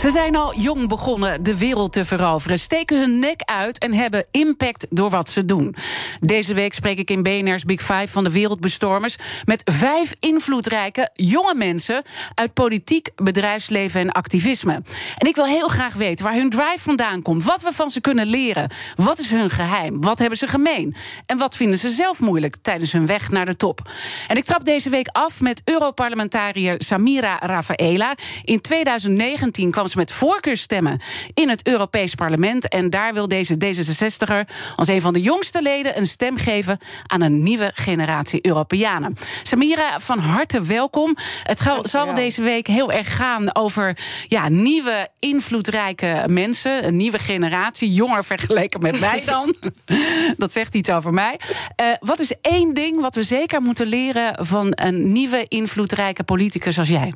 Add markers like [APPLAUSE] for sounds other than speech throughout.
Ze zijn al jong begonnen de wereld te veroveren, steken hun nek uit en hebben impact door wat ze doen. Deze week spreek ik in BNR's Big Five van de wereldbestormers met vijf invloedrijke jonge mensen uit politiek, bedrijfsleven en activisme. En ik wil heel graag weten waar hun drive vandaan komt, wat we van ze kunnen leren, wat is hun geheim, wat hebben ze gemeen en wat vinden ze zelf moeilijk tijdens hun weg naar de top. En ik trap deze week af met Europarlementariër Samira Rafaela. In 2019 kwam ze met voorkeurstemmen in het Europees Parlement. En daar wil deze D66er als een van de jongste leden een stem geven aan een nieuwe generatie Europeanen. Samira, van harte welkom. Het zal deze week heel erg gaan over ja, nieuwe, invloedrijke mensen. Een nieuwe generatie, jonger vergeleken met mij dan. [LAUGHS] Dat zegt iets over mij. Uh, wat is één ding wat we zeker moeten leren van een nieuwe, invloedrijke politicus als jij?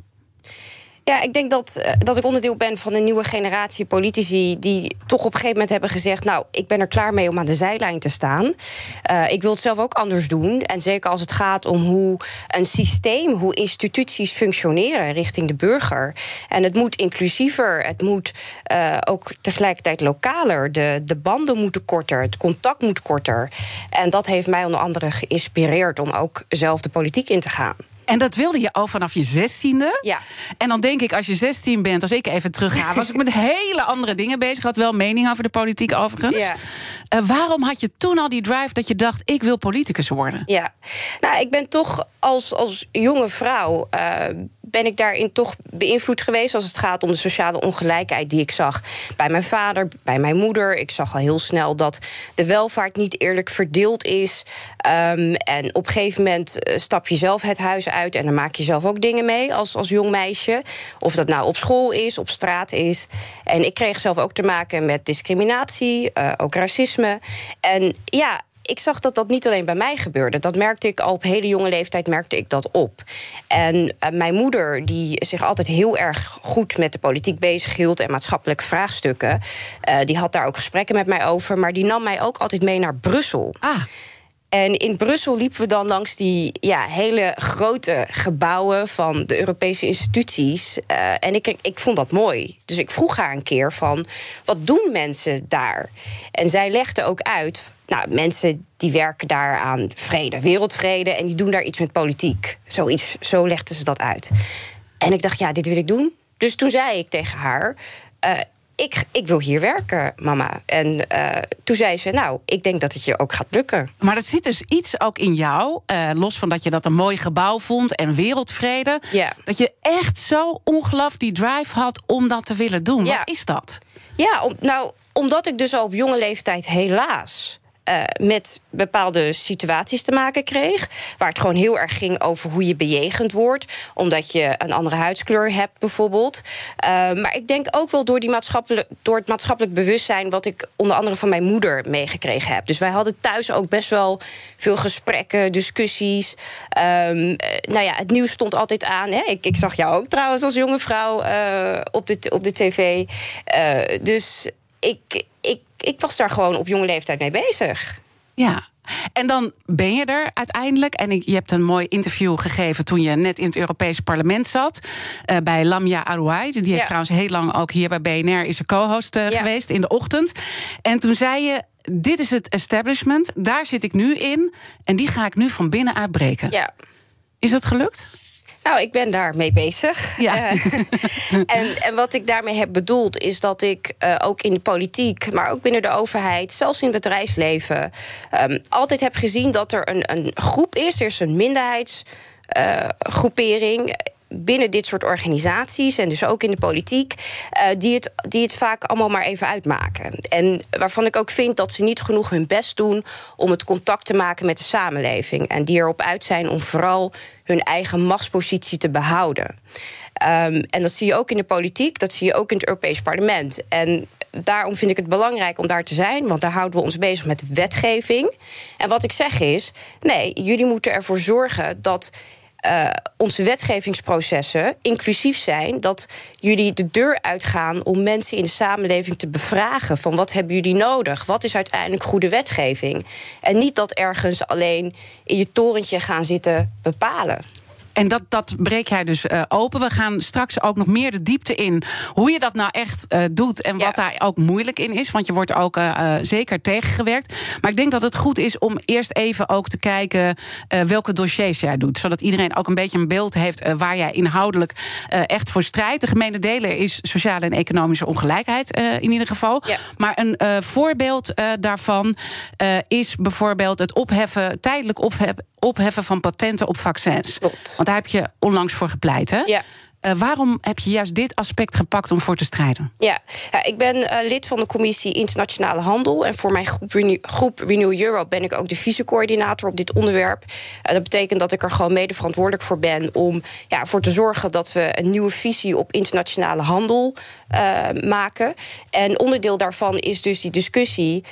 Ja, ik denk dat, eh, dat ik onderdeel ben van een nieuwe generatie politici die toch op een gegeven moment hebben gezegd: Nou, ik ben er klaar mee om aan de zijlijn te staan. Uh, ik wil het zelf ook anders doen. En zeker als het gaat om hoe een systeem, hoe instituties functioneren richting de burger. En het moet inclusiever, het moet uh, ook tegelijkertijd lokaler. De, de banden moeten korter, het contact moet korter. En dat heeft mij onder andere geïnspireerd om ook zelf de politiek in te gaan. En dat wilde je al vanaf je zestiende. Ja. En dan denk ik, als je 16 bent, als ik even terug ga, was ik met hele andere dingen bezig. Had wel mening over de politiek overigens. Ja. Uh, waarom had je toen al die drive dat je dacht, ik wil politicus worden? Ja, nou, ik ben toch als, als jonge vrouw. Uh, ben ik daarin toch beïnvloed geweest als het gaat om de sociale ongelijkheid die ik zag bij mijn vader, bij mijn moeder. Ik zag al heel snel dat de welvaart niet eerlijk verdeeld is. Um, en op een gegeven moment eh, stap je zelf het huis uit en dan maak je zelf ook dingen mee als, als jong meisje. Of dat nou op school is, op straat is. En ik kreeg zelf ook te maken met discriminatie, uh, ook racisme. En ja, ik zag dat dat niet alleen bij mij gebeurde. Dat merkte ik al op hele jonge leeftijd merkte ik dat op. En uh, mijn moeder, die zich altijd heel erg goed met de politiek bezig hield en maatschappelijke vraagstukken, uh, die had daar ook gesprekken met mij over. Maar die nam mij ook altijd mee naar Brussel. Ah. En in Brussel liepen we dan langs die ja, hele grote gebouwen van de Europese instituties. Uh, en ik, ik vond dat mooi. Dus ik vroeg haar een keer van, wat doen mensen daar? En zij legde ook uit, nou, mensen die werken daar aan vrede, wereldvrede... en die doen daar iets met politiek. Zoiets, zo legde ze dat uit. En ik dacht, ja, dit wil ik doen. Dus toen zei ik tegen haar... Uh, ik, ik wil hier werken, mama. En uh, toen zei ze, nou, ik denk dat het je ook gaat lukken. Maar er zit dus iets ook in jou, uh, los van dat je dat een mooi gebouw vond en wereldvrede, ja. dat je echt zo ongelooflijk die drive had om dat te willen doen. Ja. Wat is dat? Ja, om, nou, omdat ik dus al op jonge leeftijd helaas uh, met bepaalde situaties te maken kreeg. Waar het gewoon heel erg ging over hoe je bejegend wordt. Omdat je een andere huidskleur hebt, bijvoorbeeld. Uh, maar ik denk ook wel door, die maatschappelijk, door het maatschappelijk bewustzijn. wat ik onder andere van mijn moeder meegekregen heb. Dus wij hadden thuis ook best wel veel gesprekken, discussies. Um, nou ja, het nieuws stond altijd aan. Hè? Ik, ik, zag jou ook trouwens als jonge vrouw op, de, op de tv. dus ik, ik was daar gewoon op jonge leeftijd mee bezig. Ja. En dan ben je er uiteindelijk. En je hebt een mooi interview gegeven toen je net in het Europese parlement zat. Uh, bij Lamia Arouai. Die heeft ja. trouwens heel lang ook hier bij BNR is een co-host uh, ja. geweest in de ochtend. En toen zei je. Dit is het establishment, daar zit ik nu in. En die ga ik nu van binnen uitbreken. Ja. Is dat gelukt? Nou, ik ben daarmee bezig. Ja. Uh, [LAUGHS] en, en wat ik daarmee heb bedoeld is dat ik uh, ook in de politiek, maar ook binnen de overheid, zelfs in het bedrijfsleven, um, altijd heb gezien dat er een, een groep is, er is een minderheidsgroepering. Binnen dit soort organisaties en dus ook in de politiek, uh, die, het, die het vaak allemaal maar even uitmaken. En waarvan ik ook vind dat ze niet genoeg hun best doen om het contact te maken met de samenleving. En die erop uit zijn om vooral hun eigen machtspositie te behouden. Um, en dat zie je ook in de politiek, dat zie je ook in het Europees Parlement. En daarom vind ik het belangrijk om daar te zijn, want daar houden we ons bezig met wetgeving. En wat ik zeg is: nee, jullie moeten ervoor zorgen dat uh, onze wetgevingsprocessen inclusief zijn. Dat jullie de deur uitgaan om mensen in de samenleving te bevragen: van wat hebben jullie nodig? Wat is uiteindelijk goede wetgeving? En niet dat ergens alleen in je torentje gaan zitten bepalen. En dat, dat breek jij dus uh, open. We gaan straks ook nog meer de diepte in hoe je dat nou echt uh, doet en wat daar ook moeilijk in is. Want je wordt ook uh, zeker tegengewerkt. Maar ik denk dat het goed is om eerst even ook te kijken welke dossiers jij doet. Zodat iedereen ook een beetje een beeld heeft waar jij inhoudelijk echt voor strijdt. De gemene deler is sociale en economische ongelijkheid in ieder geval. Ja. Maar een voorbeeld daarvan is bijvoorbeeld het opheffen, tijdelijk opheffen opheffen van patenten op vaccins. Klopt. Want daar heb je onlangs voor gepleit, hè? Ja. Uh, waarom heb je juist dit aspect gepakt om voor te strijden? Ja, ja ik ben uh, lid van de commissie Internationale Handel. En voor mijn groep Renew, groep Renew Europe ben ik ook de vicecoördinator op dit onderwerp. Uh, dat betekent dat ik er gewoon mede verantwoordelijk voor ben om ja, voor te zorgen dat we een nieuwe visie op internationale handel maken. En onderdeel daarvan is dus die discussie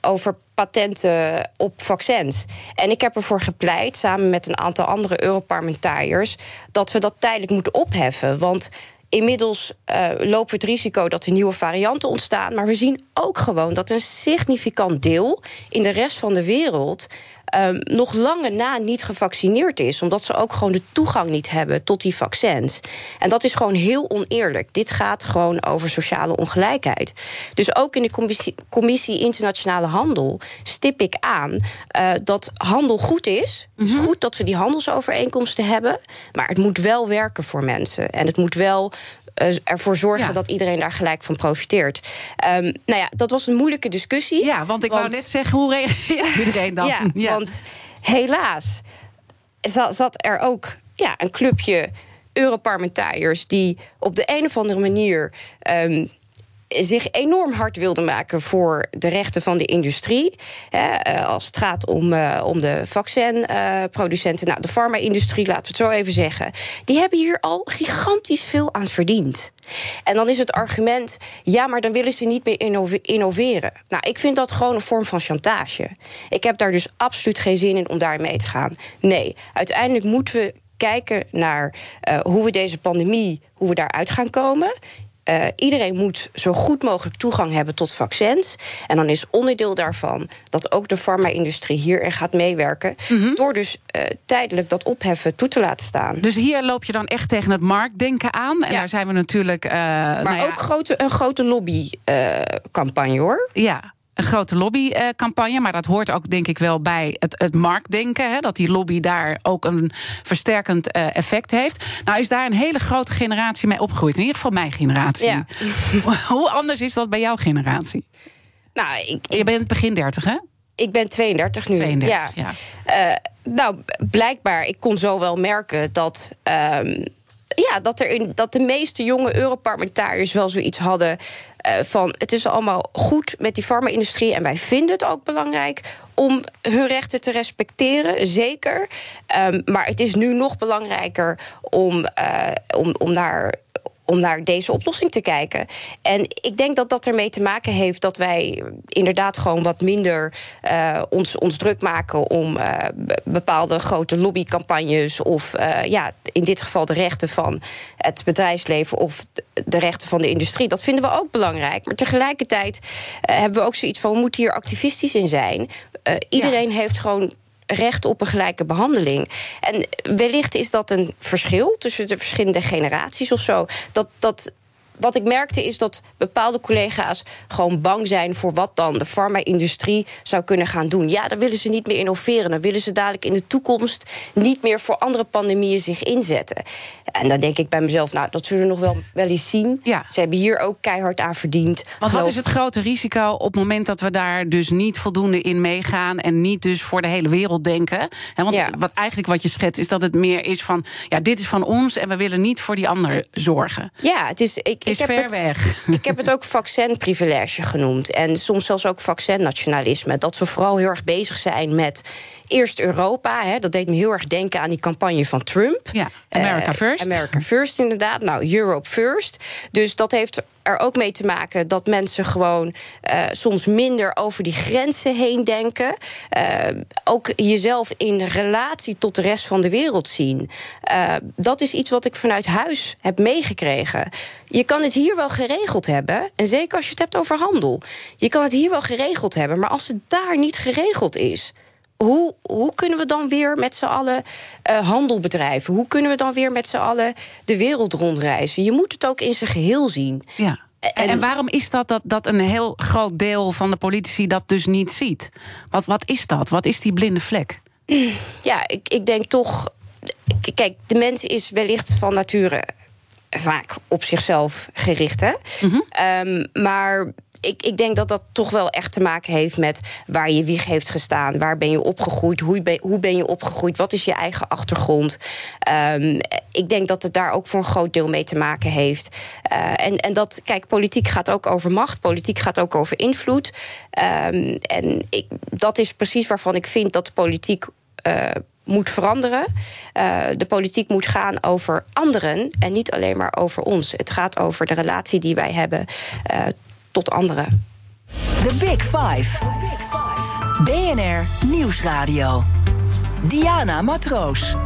over patenten op vaccins. En ik heb ervoor gepleit, samen met een aantal andere Europarlementariërs, dat we dat tijdelijk moeten opheffen. Want Inmiddels uh, lopen we het risico dat er nieuwe varianten ontstaan. Maar we zien ook gewoon dat een significant deel in de rest van de wereld um, nog lange na niet gevaccineerd is. Omdat ze ook gewoon de toegang niet hebben tot die vaccins. En dat is gewoon heel oneerlijk. Dit gaat gewoon over sociale ongelijkheid. Dus ook in de Commissie, commissie Internationale Handel stip ik aan uh, dat handel goed is. Het is mhm. goed dat we die handelsovereenkomsten hebben. Maar het moet wel werken voor mensen. En het moet wel ervoor zorgen dat iedereen daar gelijk van profiteert. Um, nou ja, dat was een moeilijke discussie. Ja, want ik wou net zeggen, hoe reageert [LAUGHS] iedereen dan? Ja, want helaas zat er ook ja, een clubje Europarlementariërs die op de een of andere manier um, zich enorm hard wilde maken voor de rechten van de industrie. Eh, als het gaat om, uh, om de vaccinproducenten, nou, de farma-industrie, laten we het zo even zeggen. Die hebben hier al gigantisch veel aan verdiend. En dan is het argument, ja, maar dan willen ze niet meer innoveren. Nou, ik vind dat gewoon een vorm van chantage. Ik heb daar dus absoluut geen zin in om daar mee te gaan. Nee, uiteindelijk moeten we kijken naar uh, hoe we deze pandemie, hoe we daaruit gaan komen. Uh, iedereen moet zo goed mogelijk toegang hebben tot vaccins. En dan is onderdeel daarvan dat ook de farma-industrie hierin gaat meewerken. Mhm. Door dus uh, tijdelijk dat opheffen toe te laten staan. Dus hier loop je dan echt tegen het marktdenken aan. En ja. daar zijn we natuurlijk. Uh, maar nou ja. ook grote, een grote lobbycampagne hoor. Ja een grote lobbycampagne. Maar dat hoort ook, denk ik, wel bij het, het marktdenken. Hè, dat die lobby daar ook een versterkend uh, effect heeft. Nou, is daar een hele grote generatie mee opgegroeid. In ieder geval mijn generatie. Ja. [LAUGHS] Hoe anders is dat bij jouw generatie? Nou, ik, Je bent begin 30, hè? Ik ben 32 nu. 32, ja. ja. Uh, nou, blijkbaar, ik kon zo wel merken dat. Um, ja, dat, er in, dat de meeste jonge Europarlementariërs wel zoiets hadden van het is allemaal goed met die farma-industrie en wij vinden het ook belangrijk om hun rechten te respecteren, zeker. Um, maar het is nu nog belangrijker om, uh, om, om naar om naar deze oplossing te kijken. En ik denk dat dat ermee te maken heeft dat wij inderdaad gewoon wat minder uh, ons, ons druk maken om uh, bepaalde grote lobbycampagnes of uh, ja, in dit geval de rechten van het bedrijfsleven of de rechten van de industrie. Dat vinden we ook belangrijk. Maar tegelijkertijd hebben we ook zoiets van we moeten hier activistisch in zijn. iedereen ja. heeft gewoon recht op een gelijke behandeling. En wellicht is dat een verschil tussen de verschillende generaties of zo. Dat, dat wat ik merkte is dat bepaalde collega's gewoon bang zijn voor wat dan de farma-industrie zou kunnen gaan doen. Ja, dan willen ze niet meer innoveren. Dan willen ze dadelijk in de toekomst niet meer voor andere pandemieën zich inzetten. En dan denk ik bij mezelf, nou, dat zullen we nog wel, wel eens zien. Ja. Ze hebben hier ook keihard aan verdiend. Want wat is het grote risico op het moment dat we daar dus niet voldoende in meegaan en niet dus voor de hele wereld denken? want ja. wat eigenlijk wat je schetst, is dat het meer is van, ja, dit is van ons en we willen niet voor die ander zorgen. Ja, het is. Ik, is ver het, weg. [LAUGHS] Ik heb het ook vaccinprivilege genoemd. En soms zelfs ook vaccinnationalisme. Dat we vooral heel erg bezig zijn met eerst Europa. Hè, dat deed me heel erg denken aan die campagne van Trump. Ja, America uh, First. America First, inderdaad. Nou, Europe First. Dus dat heeft er ook mee te maken dat mensen gewoon uh, soms minder over die grenzen heen denken. Uh, ook jezelf in relatie tot de rest van de wereld zien. Dat is iets wat ik vanuit huis heb meegekregen. Je kan het hier wel geregeld hebben. En zeker als je het hebt over handel. Je kan het hier wel geregeld hebben. Maar als het daar niet geregeld is hoe, hoe kunnen we dan weer met z'n allen uh, handel bedrijven? Hoe kunnen we dan weer met z'n allen de wereld rondreizen? Je moet het ook in zijn geheel zien. Ja. En, en, waarom is dat, dat dat een heel groot deel van de politici dat dus niet ziet? Wat, wat is dat? Wat is die blinde vlek? Ja, ik, ik denk toch. Kijk, de mens is wellicht van nature vaak op zichzelf gericht. Hè? Mm -hmm. um, maar ik, ik denk dat dat toch wel echt te maken heeft met waar je wieg heeft gestaan. Waar ben je opgegroeid? Hoe ben, hoe ben je opgegroeid? Wat is je eigen achtergrond? Um, ik denk dat het daar ook voor een groot deel mee te maken heeft. Uh, en, en dat, kijk, politiek gaat ook over macht. Politiek gaat ook over invloed. Um, en ik, dat is precies waarvan ik vind dat de politiek. Uh, moet veranderen. Uh, de politiek moet gaan over anderen en niet alleen maar over ons. Het gaat over de relatie die wij hebben uh, tot anderen. The Big Five. BNR Nieuwsradio. Diana Matroos.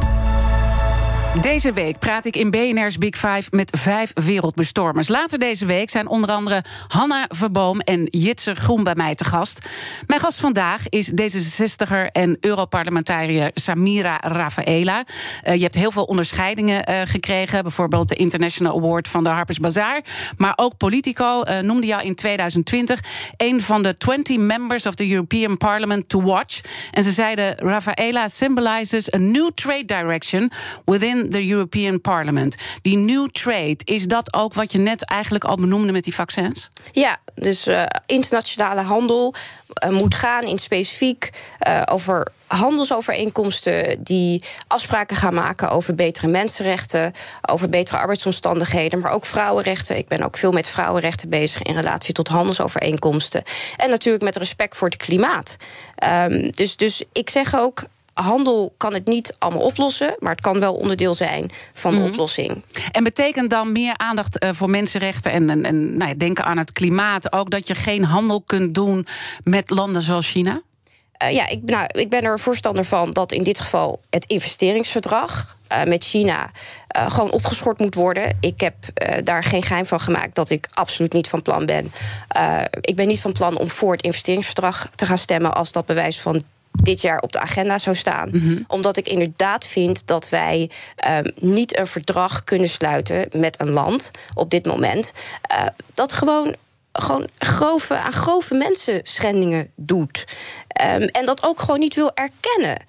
Deze week praat ik in BNR's Big Five met vijf wereldbestormers. Later deze week zijn onder andere Hanna Verboom en Jitser Groen bij mij te gast. Mijn gast vandaag is D66er en Europarlementariër Samira Rafaela. Uh, je hebt heel veel onderscheidingen uh, gekregen. Bijvoorbeeld de International Award van de Harper's Bazaar. Maar ook Politico uh, noemde jou in 2020 een van de 20 members of the European Parliament to watch. En ze zeiden: Rafaela symbolizes a new trade direction within the European Parliament. Die new trade, is dat ook wat je net eigenlijk al benoemde met die vaccins? Ja, dus uh, internationale handel uh, moet gaan in specifiek uh, over handelsovereenkomsten die afspraken gaan maken over betere mensenrechten, over betere arbeidsomstandigheden, maar ook vrouwenrechten. Ik ben ook veel met vrouwenrechten bezig in relatie tot handelsovereenkomsten. En natuurlijk met respect voor het klimaat. Um, dus, dus ik zeg ook handel kan het niet allemaal oplossen, maar het kan wel onderdeel zijn van de mm. oplossing. En betekent dan meer aandacht uh, voor mensenrechten en, en, en nou ja, denken aan het klimaat ook dat je geen handel kunt doen met landen zoals China? Uh, ja, ik, nou, ik ben er voorstander van dat in dit geval het investeringsverdrag uh, met China uh, gewoon opgeschort moet worden. Ik heb daar geen geheim van gemaakt dat ik absoluut niet van plan ben. ik ben niet van plan om voor het investeringsverdrag te gaan stemmen als dat bewijs van dit jaar op de agenda zou staan. Mm -hmm. Omdat ik inderdaad vind dat wij um, niet een verdrag kunnen sluiten met een land op dit moment. Uh, dat gewoon gewoon grove, aan grove mensenschendingen doet. Um, en dat ook gewoon niet wil erkennen.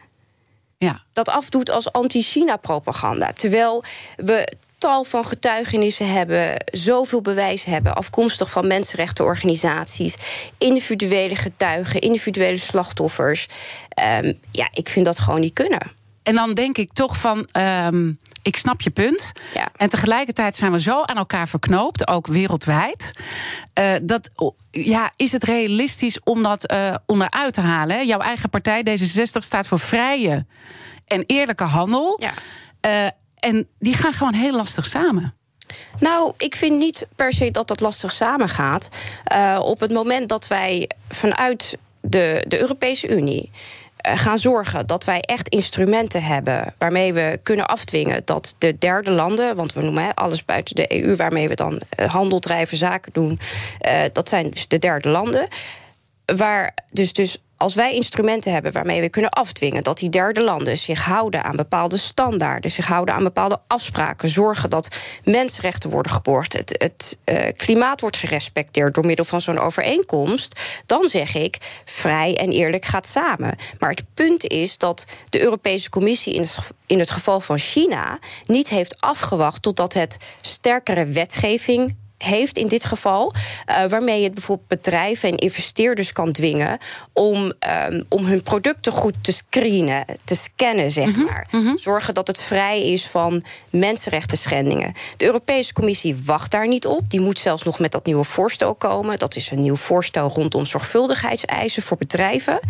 Ja. Dat afdoet als anti-China-propaganda. Terwijl we tal van getuigenissen hebben, zoveel bewijs hebben, afkomstig van mensenrechtenorganisaties, individuele getuigen, individuele slachtoffers. Um, ja, ik vind dat gewoon niet kunnen. En dan denk ik toch van. Um, ik snap je punt. Ja. En tegelijkertijd zijn we zo aan elkaar verknoopt, ook wereldwijd. Uh, dat, ja, is het realistisch om dat uh, onderuit te halen? Hè? Jouw eigen partij, D66, staat voor vrije en eerlijke handel. Ja. Uh, en die gaan gewoon heel lastig samen. Nou, ik vind niet per se dat dat lastig samengaat. Uh, op het moment dat wij vanuit de, de Europese Unie uh, gaan zorgen dat wij echt instrumenten hebben waarmee we kunnen afdwingen dat de derde landen, want we noemen alles buiten de EU waarmee we dan uh, handel drijven, zaken doen, dat zijn dus de derde landen. Waar dus, dus als wij instrumenten hebben waarmee we kunnen afdwingen dat die derde landen zich houden aan bepaalde standaarden, zich houden aan bepaalde afspraken, zorgen dat mensenrechten worden geborgd, het, uh, klimaat wordt gerespecteerd door middel van zo'n overeenkomst, dan zeg ik vrij en eerlijk gaat samen. Maar het punt is dat de Europese Commissie in het, in het geval van China niet heeft afgewacht totdat het sterkere wetgeving heeft in dit geval. Uh, waarmee het bijvoorbeeld bedrijven en investeerders kan dwingen om, um, om hun producten goed te screenen, te scannen, zeg mhm, maar. Mhm. Zorgen dat het vrij is van mensenrechten schendingen. De Europese Commissie wacht daar niet op. Die moet zelfs nog met dat nieuwe voorstel komen. Dat is een nieuw voorstel rondom zorgvuldigheidseisen voor bedrijven.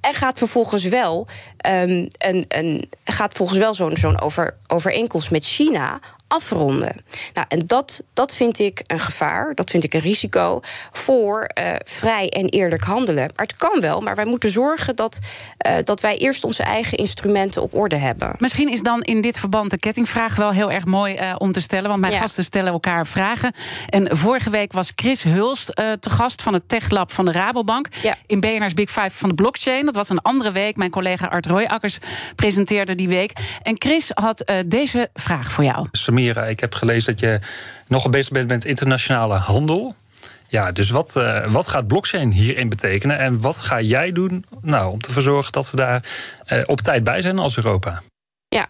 En gaat vervolgens wel, um, een, een, gaat volgens wel zo'n zo'n over, overeenkomst met China afronden. Nou, en dat, dat vind ik een gevaar, dat vind ik een risico voor uh, vrij en eerlijk handelen. Maar het kan wel, maar wij moeten zorgen dat, uh, dat wij eerst onze eigen instrumenten op orde hebben. Misschien is dan in dit verband de kettingvraag wel heel erg mooi uh, om te stellen, want mijn ja. gasten stellen elkaar vragen. En vorige week was Chris Hulst te gast van het Tech Lab van de Rabobank ja. in BNR's Big Five van de blockchain. Dat was een andere week. Mijn collega Art Royakkers presenteerde die week. En Chris had deze vraag voor jou. Ik heb gelezen dat je nogal bezig bent met internationale handel. Ja, dus wat, uh, wat gaat blockchain hierin betekenen? En wat ga jij doen nou, om te verzorgen dat we daar uh, op tijd bij zijn als Europa? Ja,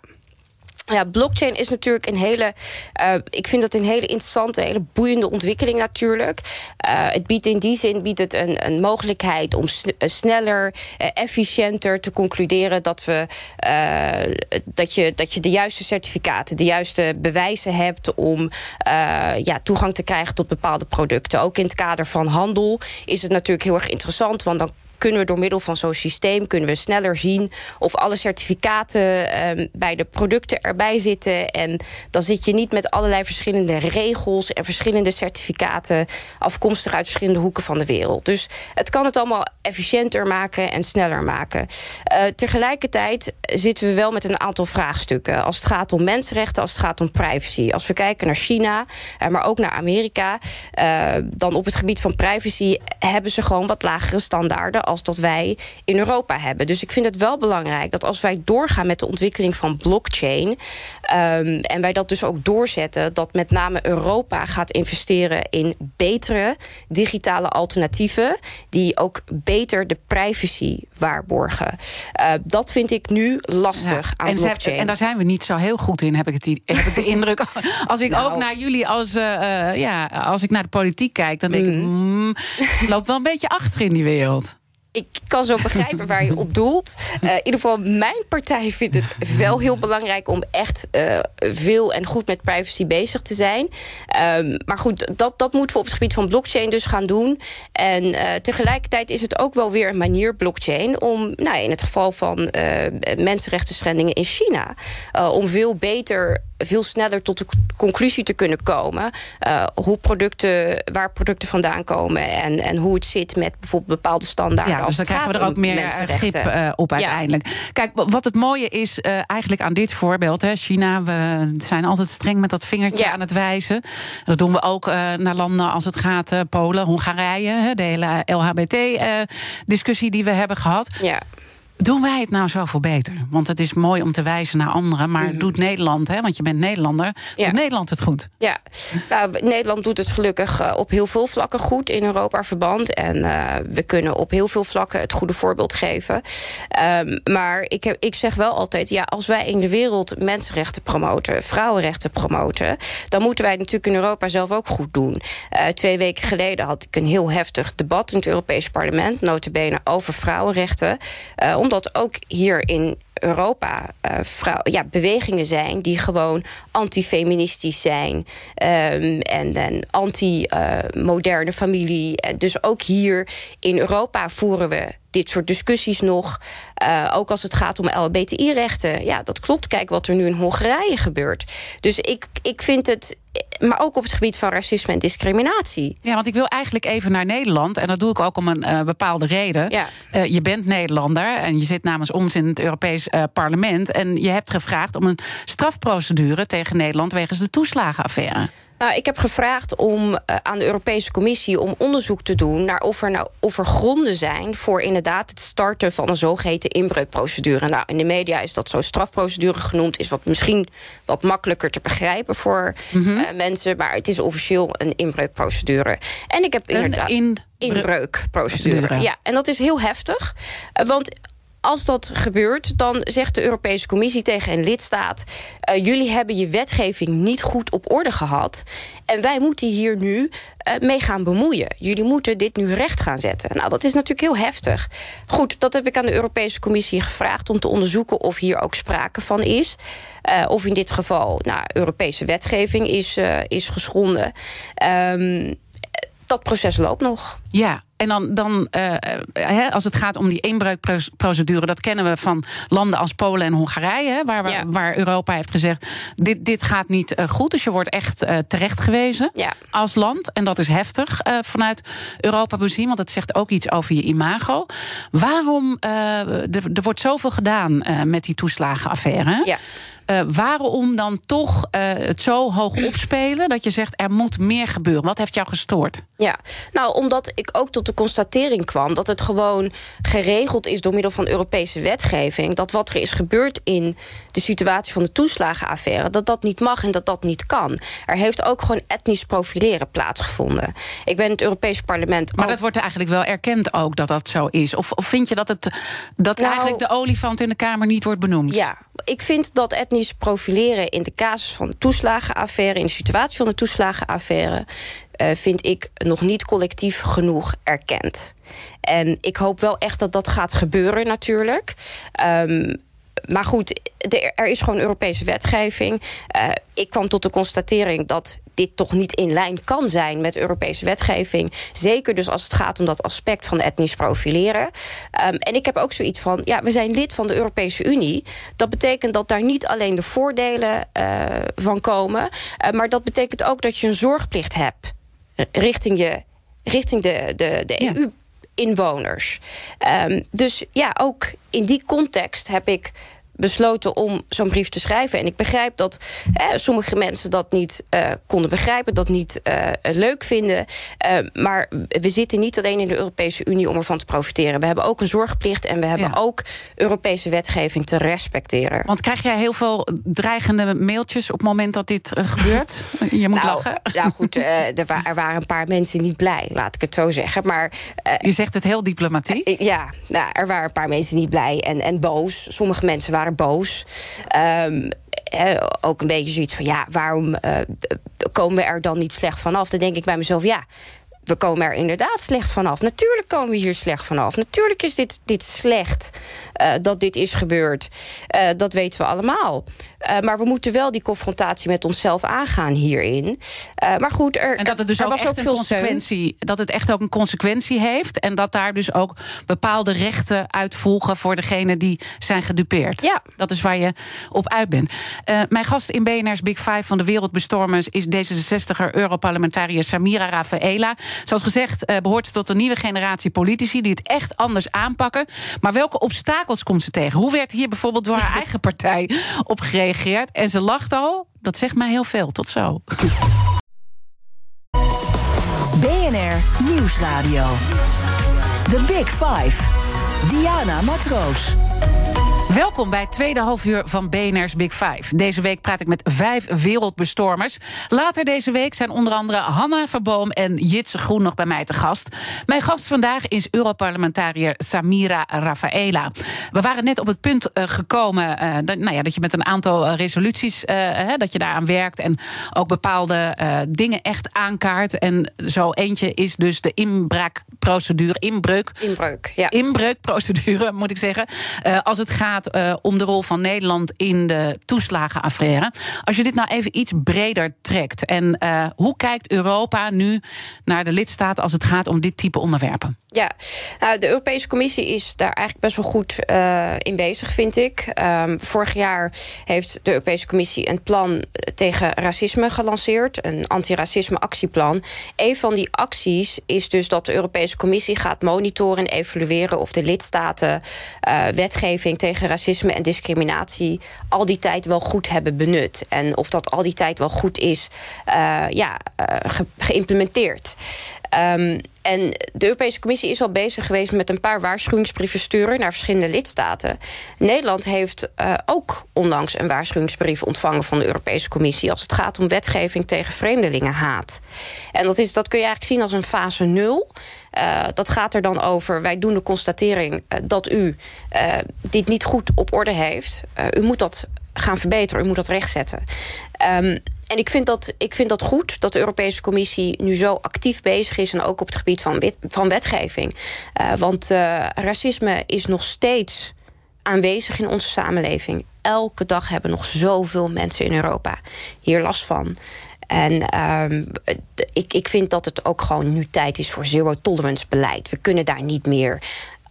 ja, blockchain is natuurlijk een hele. Uh, ik vind dat een hele interessante, hele boeiende ontwikkeling natuurlijk. Uh, het biedt in die zin biedt het een, een mogelijkheid om sneller, uh, efficiënter te concluderen dat, we, dat, je, dat je de juiste certificaten, de juiste bewijzen hebt om ja, toegang te krijgen tot bepaalde producten. Ook in het kader van handel is het natuurlijk heel erg interessant, want dan kunnen we door middel van zo'n systeem kunnen we sneller zien of alle certificaten um, bij de producten erbij zitten. En dan zit je niet met allerlei verschillende regels en verschillende certificaten afkomstig uit verschillende hoeken van de wereld. Dus het kan het allemaal efficiënter maken en sneller maken. Uh, tegelijkertijd zitten we wel met een aantal vraagstukken. Als het gaat om mensenrechten, als het gaat om privacy. Als we kijken naar China, uh, maar ook naar Amerika, uh, dan op het gebied van privacy hebben ze gewoon wat lagere standaarden als dat wij in Europa hebben. Dus ik vind het wel belangrijk dat als wij doorgaan met de ontwikkeling van blockchain. Um, en wij dat dus ook doorzetten, dat met name Europa gaat investeren in betere digitale alternatieven. die ook beter de privacy waarborgen. Uh, dat vind ik nu lastig ja, aan en blockchain. en daar zijn we niet zo heel goed in, heb ik, het, heb ik de indruk. [LAUGHS] Als ik nou. ook naar jullie als, uh, ja, als ik naar de politiek kijk, dan denk mm. ik, mm, loopt wel een beetje achter in die wereld ik kan zo begrijpen waar je op doelt. Uh, in ieder geval, mijn partij vindt het wel heel belangrijk om echt uh, veel en goed met privacy bezig te zijn. Um, maar goed, dat, dat moeten we op het gebied van blockchain dus gaan doen. En uh, tegelijkertijd is het ook wel weer een manier, blockchain, om nou, in het geval van mensenrechten schendingen in China, om veel beter veel sneller tot de conclusie te kunnen komen. Uh, hoe producten, waar producten vandaan komen en, en hoe het zit met bijvoorbeeld bepaalde standaarden. Ja, dus dan krijgen we er ook meer eh, grip uh, op uiteindelijk. Ja. Kijk, wat het mooie is uh, eigenlijk aan dit voorbeeld, hè, China, we zijn altijd streng met dat vingertje ja. aan het wijzen. Dat doen we ook naar landen als het gaat Polen, Hongarije, de hele LHBT-discussie die we hebben gehad. Ja. Doen wij het nou zoveel beter? Want het is mooi om te wijzen naar anderen. Maar mm. doet Nederland, hè, want je bent Nederlander, ja. doet Nederland het goed? Ja, nou, Nederland doet het gelukkig uh, op heel veel vlakken goed in Europa-verband. En uh, we kunnen op heel veel vlakken het goede voorbeeld geven. Um, maar ik, heb, ik zeg wel altijd, ja, als wij in de wereld mensenrechten promoten, vrouwenrechten promoten, dan moeten wij het natuurlijk in Europa zelf ook goed doen. Uh, twee weken geleden had ik een heel heftig debat in het Europees Parlement, notabene over vrouwenrechten omdat ook hier in Europa vrouw, ja, bewegingen zijn die gewoon antifeministisch zijn. Um, en, en anti-moderne uh, familie. Dus ook hier in Europa voeren we dit soort discussies nog. Uh, ook als het gaat om LBTI-rechten. Ja, dat klopt. Kijk wat er nu in Hongarije gebeurt. Dus ik, ik vind het maar ook op het gebied van racisme en discriminatie. Ja, want ik wil eigenlijk even naar Nederland. En dat doe ik ook om een uh, bepaalde reden. Ja. Uh, je bent Nederlander en je zit namens ons in het Europees uh, Parlement. En je hebt gevraagd om een strafprocedure tegen Nederland wegens de toeslagenaffaire. Nou, ik heb gevraagd om uh, aan de Europese Commissie om onderzoek te doen naar of er nou of er gronden zijn voor inderdaad het starten van een zogeheten inbreukprocedure. Nou, in de media is dat zo strafprocedure genoemd, is wat misschien wat makkelijker te begrijpen voor mm -hmm. uh, mensen, maar het is officieel een inbreukprocedure. En ik heb inderdaad een inbreukprocedure. Ja, en dat is heel heftig, want als dat gebeurt, dan zegt de Europese Commissie tegen een lidstaat: uh, jullie hebben je wetgeving niet goed op orde gehad. En wij moeten hier nu uh, mee gaan bemoeien. Jullie moeten dit nu recht gaan zetten. Nou, dat is natuurlijk heel heftig. Goed, dat heb ik aan de Europese Commissie gevraagd om te onderzoeken of hier ook sprake van is. Uh, of in dit geval nou, Europese wetgeving is, is geschonden. Um, dat proces loopt nog. Ja, en dan, dan uh, als het gaat om die inbreukprocedure, dat kennen we van landen als Polen en Hongarije, waar, waar Europa heeft gezegd: dit, dit gaat niet uh, goed. Dus je wordt echt uh, terecht gewezen ja. als land. En dat is heftig vanuit Europa bezien, want het zegt ook iets over je imago. Waarom? er, er wordt zoveel gedaan met die toeslagenaffaire. Ja. Uh, waarom dan toch uh, het zo hoog opspelen dat je zegt er moet meer gebeuren? Wat heeft jou gestoord? Ja, nou, omdat ik ook tot de constatering kwam dat het gewoon geregeld is door middel van Europese wetgeving. Dat wat er is gebeurd in de situatie van de toeslagenaffaire, dat dat niet mag en dat dat niet kan. Er heeft ook gewoon etnisch profileren plaatsgevonden. Ik ben het Europees Parlement. Maar dat wordt eigenlijk wel erkend ook dat dat zo is. Of, of vind je dat, het, dat nou, eigenlijk de olifant in de Kamer niet wordt benoemd? Ja, ik vind dat etnisch profileren in de casus van de toeslagenaffaire, in de situatie van de toeslagenaffaire, uh, vind ik nog niet collectief genoeg erkend. En ik hoop wel echt dat dat gaat gebeuren, natuurlijk. Um, maar goed, er is gewoon Europese wetgeving. Uh, ik kwam tot de constatering dat dit toch niet in lijn kan zijn met Europese wetgeving. Zeker dus als het gaat om dat aspect van etnisch profileren. Um, en ik heb ook zoiets van: ja, we zijn lid van de Europese Unie. Dat betekent dat daar niet alleen de voordelen uh, van komen, uh, maar dat betekent ook dat je een zorgplicht hebt richting, je, richting de, de, de EU. Inwoners. Um, dus ja, ook in die context heb ik besloten om zo'n brief te schrijven. En ik begrijp dat eh, sommige mensen dat niet uh, konden begrijpen, dat niet uh, leuk vinden. Uh, maar we zitten niet alleen in de Europese Unie om ervan te profiteren. We hebben ook een zorgplicht en we hebben ja. ook Europese wetgeving te respecteren. Want krijg jij heel veel dreigende mailtjes op het moment dat dit gebeurt? [LAUGHS] Je moet nou, lachen. Nou goed, er, wa er, waren een paar mensen niet blij, laat ik het zo zeggen. Maar, Je zegt het heel diplomatiek. ja, nou, er waren een paar mensen niet blij en, en boos. Sommige mensen waren boos. Um, ook een beetje zoiets van, ja, waarom uh, komen we er dan niet slecht vanaf? Dan denk ik bij mezelf, ja, we komen er inderdaad slecht vanaf. Natuurlijk komen we hier slecht vanaf. Natuurlijk is dit, dit slecht uh, dat dit is gebeurd. Uh, dat weten we allemaal. Uh, maar we moeten wel die confrontatie met onszelf aangaan hierin. maar goed, er, en dat het dus ook, was ook veel consequentie, steun. dat het echt ook een consequentie heeft en dat daar dus ook bepaalde rechten uitvolgen voor degene die zijn gedupeerd. Ja. Dat is waar je op uit bent. mijn gast in BNR's Big Five van de Wereldbestormers is D66er Europarlementariër Samira Rafaela. Zoals gezegd uh, behoort ze tot een nieuwe generatie politici die het echt anders aanpakken. Maar welke obstakels komt ze tegen? Hoe werd hier bijvoorbeeld door haar eigen partij op gereageerd? En ze lacht al. Dat zegt mij heel veel. Tot zo. BNR Nieuwsradio. The Big Five. Diana Matroos. Welkom bij het tweede halfuur van BNR's Big Five. Deze week praat ik met vijf wereldbestormers. Later deze week zijn onder andere Hanna Verboom en Jitse Groen nog bij mij te gast. Mijn gast vandaag is Europarlementariër Samira Rafaela. We waren net op het punt uh, gekomen uh, dat, nou ja, dat je met een aantal uh, resoluties dat je daaraan werkt en ook bepaalde dingen echt aankaart. En zo eentje is dus de inbraakprocedure, inbreuk. Inbreuk, ja. Inbreukprocedure, moet ik zeggen. als het gaat uh, om de rol van Nederland in de toeslagenaffaire. Als je dit nou even iets breder trekt. En uh, hoe kijkt Europa nu naar de lidstaten als het gaat om dit type onderwerpen? Ja, nou, de Europese Commissie is daar eigenlijk best wel goed in bezig, vind ik. Um, vorig jaar heeft de Europese Commissie een plan tegen racisme gelanceerd, een antiracisme actieplan. Een van die acties is dus dat de Commissie gaat monitoren en evalueren of de lidstaten uh, wetgeving tegen racisme en discriminatie al die tijd wel goed hebben benut. En of dat al die tijd wel goed is uh, ja, ge geïmplementeerd. Um, en de Europese Commissie is al bezig geweest met een paar waarschuwingsbrieven sturen naar verschillende lidstaten. Nederland heeft ook onlangs een waarschuwingsbrief ontvangen van de Europese Commissie als het gaat om wetgeving tegen vreemdelingenhaat. En dat, is, dat kun je eigenlijk zien als een fase nul. Uh, dat gaat er dan over, wij doen de constatering uh, dat u dit niet goed op orde heeft. u moet dat gaan verbeteren, u moet dat rechtzetten. Um, en ik vind, dat, ik vind dat goed dat de Europese Commissie nu zo actief bezig is. En ook op het gebied van, van wetgeving. Want racisme is nog steeds aanwezig in onze samenleving. Elke dag hebben nog zoveel mensen in Europa hier last van. En um, ik, ik vind dat het ook gewoon nu tijd is voor zero tolerance beleid. We kunnen daar niet meer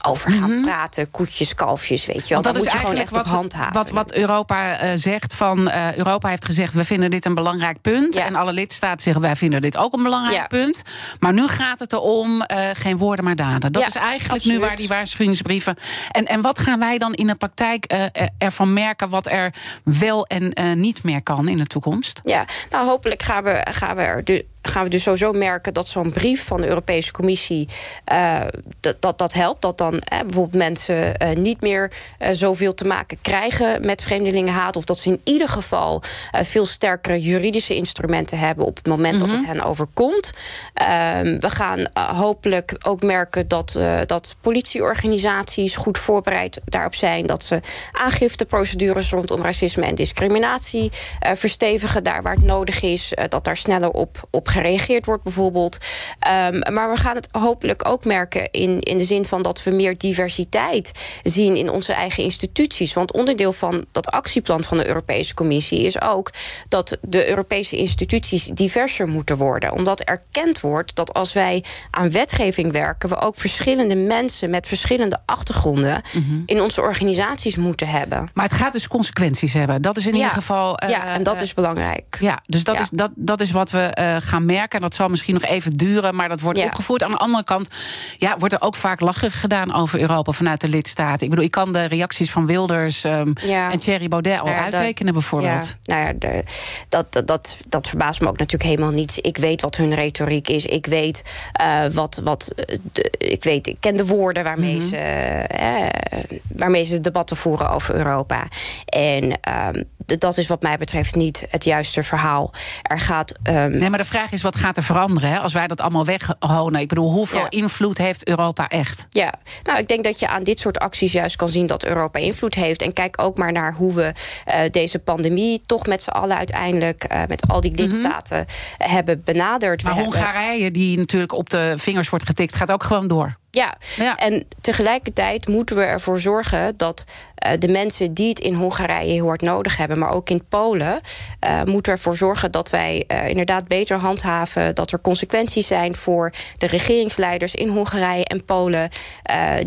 over gaan mm -hmm. praten. Koetjes, kalfjes, weet je wel. Want dat, is moet je eigenlijk gewoon echt wat, op handhaven. Wat, wat Europa uh, zegt van... Uh, Europa heeft gezegd, we vinden dit een belangrijk punt. Ja. En alle lidstaten zeggen, wij vinden dit ook een belangrijk ja. punt. Maar nu gaat het erom, uh, geen woorden maar daden. Dat ja, is eigenlijk absoluut. nu waar die waarschuwingsbrieven... En, en wat gaan wij dan in de praktijk ervan merken... wat er wel en niet meer kan in de toekomst? Ja, nou hopelijk gaan we, gaan we er... De gaan we dus sowieso merken dat zo'n brief van de Europese Commissie uh, dat, dat, dat helpt. Dat dan eh, bijvoorbeeld mensen uh, niet meer uh, zoveel te maken krijgen met vreemdelingenhaat. Of dat ze in ieder geval veel sterkere juridische instrumenten hebben op het moment mm -hmm. dat het hen overkomt. we gaan hopelijk ook merken dat, dat politieorganisaties goed voorbereid daarop zijn. Dat ze aangifteprocedures rondom racisme en discriminatie verstevigen daar waar het nodig is. dat daar sneller op, op gereageerd wordt bijvoorbeeld. Um, maar we gaan het hopelijk ook merken in, in de zin van dat we meer diversiteit zien in onze eigen instituties. Want onderdeel van dat actieplan van de Europese Commissie is ook dat de Europese instituties diverser moeten worden. Omdat erkend wordt dat als wij aan wetgeving werken, we ook verschillende mensen met verschillende achtergronden mm -hmm. in onze organisaties moeten hebben. Maar het gaat dus consequenties hebben. Dat is in ja. ieder geval. Uh, ja, en dat uh, is belangrijk. Ja, dus dat, ja. Is, dat, dat is wat we uh, gaan merken. Dat zal misschien nog even duren, maar dat wordt ja. opgevoerd. Aan de andere kant ja, wordt er ook vaak lacherig gedaan over Europa vanuit de lidstaten. Ik bedoel, ik kan de reacties van Wilders um, ja. en Thierry Baudet al ja, uittekenen, bijvoorbeeld. Ja. Nou ja, de, dat, dat, dat, dat verbaast me ook natuurlijk helemaal niet. Ik weet wat hun retoriek is. Ik weet uh, wat. wat de, ik, weet, ik ken de woorden waarmee, mm -hmm. ze, waarmee ze debatten voeren over Europa. En um, dat is wat mij betreft niet het juiste verhaal. Er gaat. Um... Nee, maar de vraag is: wat gaat er veranderen hè? als wij dat allemaal weghonen? Ik bedoel, hoeveel ja. invloed heeft Europa echt? Ja, nou, ik denk dat je aan dit soort acties juist kan zien dat Europa invloed heeft. En kijk ook maar naar hoe we uh, deze pandemie toch met z'n allen uiteindelijk, uh, met al die lidstaten, mm -hmm. hebben benaderd. Maar we Hongarije, hebben... die natuurlijk op de vingers wordt getikt, gaat ook gewoon door. Ja. ja, en tegelijkertijd moeten we ervoor zorgen dat uh, de mensen die het in Hongarije heel hard nodig hebben, maar ook in Polen, uh, moeten we ervoor zorgen dat wij uh, inderdaad beter handhaven, dat er consequenties zijn voor de regeringsleiders in Hongarije en Polen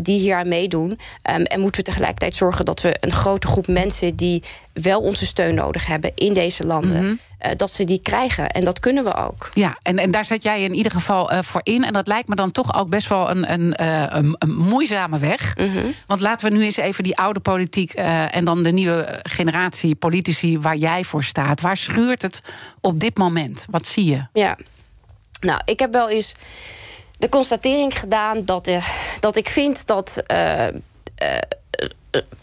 die hier aan meedoen. Um, en moeten we tegelijkertijd zorgen dat we een grote groep mensen die wel onze steun nodig hebben in deze landen, mm -hmm. Uh, dat ze die krijgen. En dat kunnen we ook. Ja, en, en daar zet jij in ieder geval uh, voor in. En dat lijkt me dan toch ook best wel een, een, uh, een, een moeizame weg. Mm -hmm. Want laten we nu eens even die oude politiek en dan de nieuwe generatie politici waar jij voor staat. Waar schuurt het op dit moment? Wat zie je? Ja, nou, ik heb wel eens de constatering gedaan dat, dat ik vind dat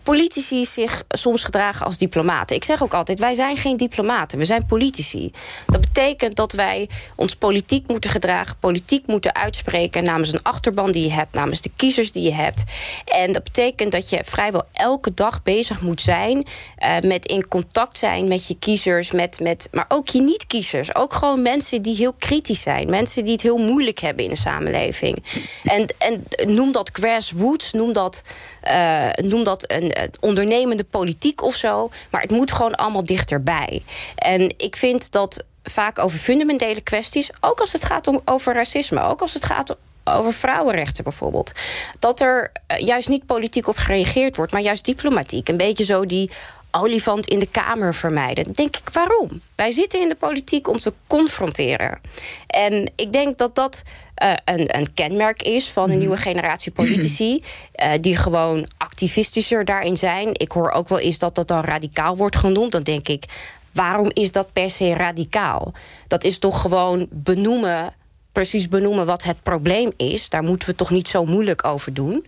politici zich soms gedragen als diplomaten. Ik zeg ook altijd, wij zijn geen diplomaten, we zijn politici. Dat betekent dat wij ons politiek moeten gedragen... politiek moeten uitspreken namens een achterban die je hebt... namens de kiezers die je hebt. En dat betekent dat je vrijwel elke dag bezig moet zijn... Uh, met in contact zijn met je kiezers, met, met, maar ook je niet-kiezers. Ook gewoon mensen die heel kritisch zijn. Mensen die het heel moeilijk hebben in de samenleving. En, en noem dat grassroots, noem dat, uh, noem dat een ondernemende politiek of zo. Maar het moet gewoon allemaal dichterbij. En ik vind dat vaak over fundamentele kwesties, ook als het gaat om over racisme, ook als het gaat over vrouwenrechten bijvoorbeeld. Dat er juist niet politiek op gereageerd wordt, maar juist diplomatiek. Een beetje zo die olifant in de kamer vermijden. Denk ik, waarom? Wij zitten in de politiek om te confronteren. En ik denk dat dat uh, een, een, kenmerk is van een nieuwe generatie politici... Uh, [CLEARS THROAT] die gewoon activistischer daarin zijn. Ik hoor ook wel eens dat dat dan radicaal wordt genoemd. Dan denk ik, waarom is dat per se radicaal? Dat is toch gewoon benoemen precies benoemen wat het probleem is. Daar moeten we toch niet zo moeilijk over doen.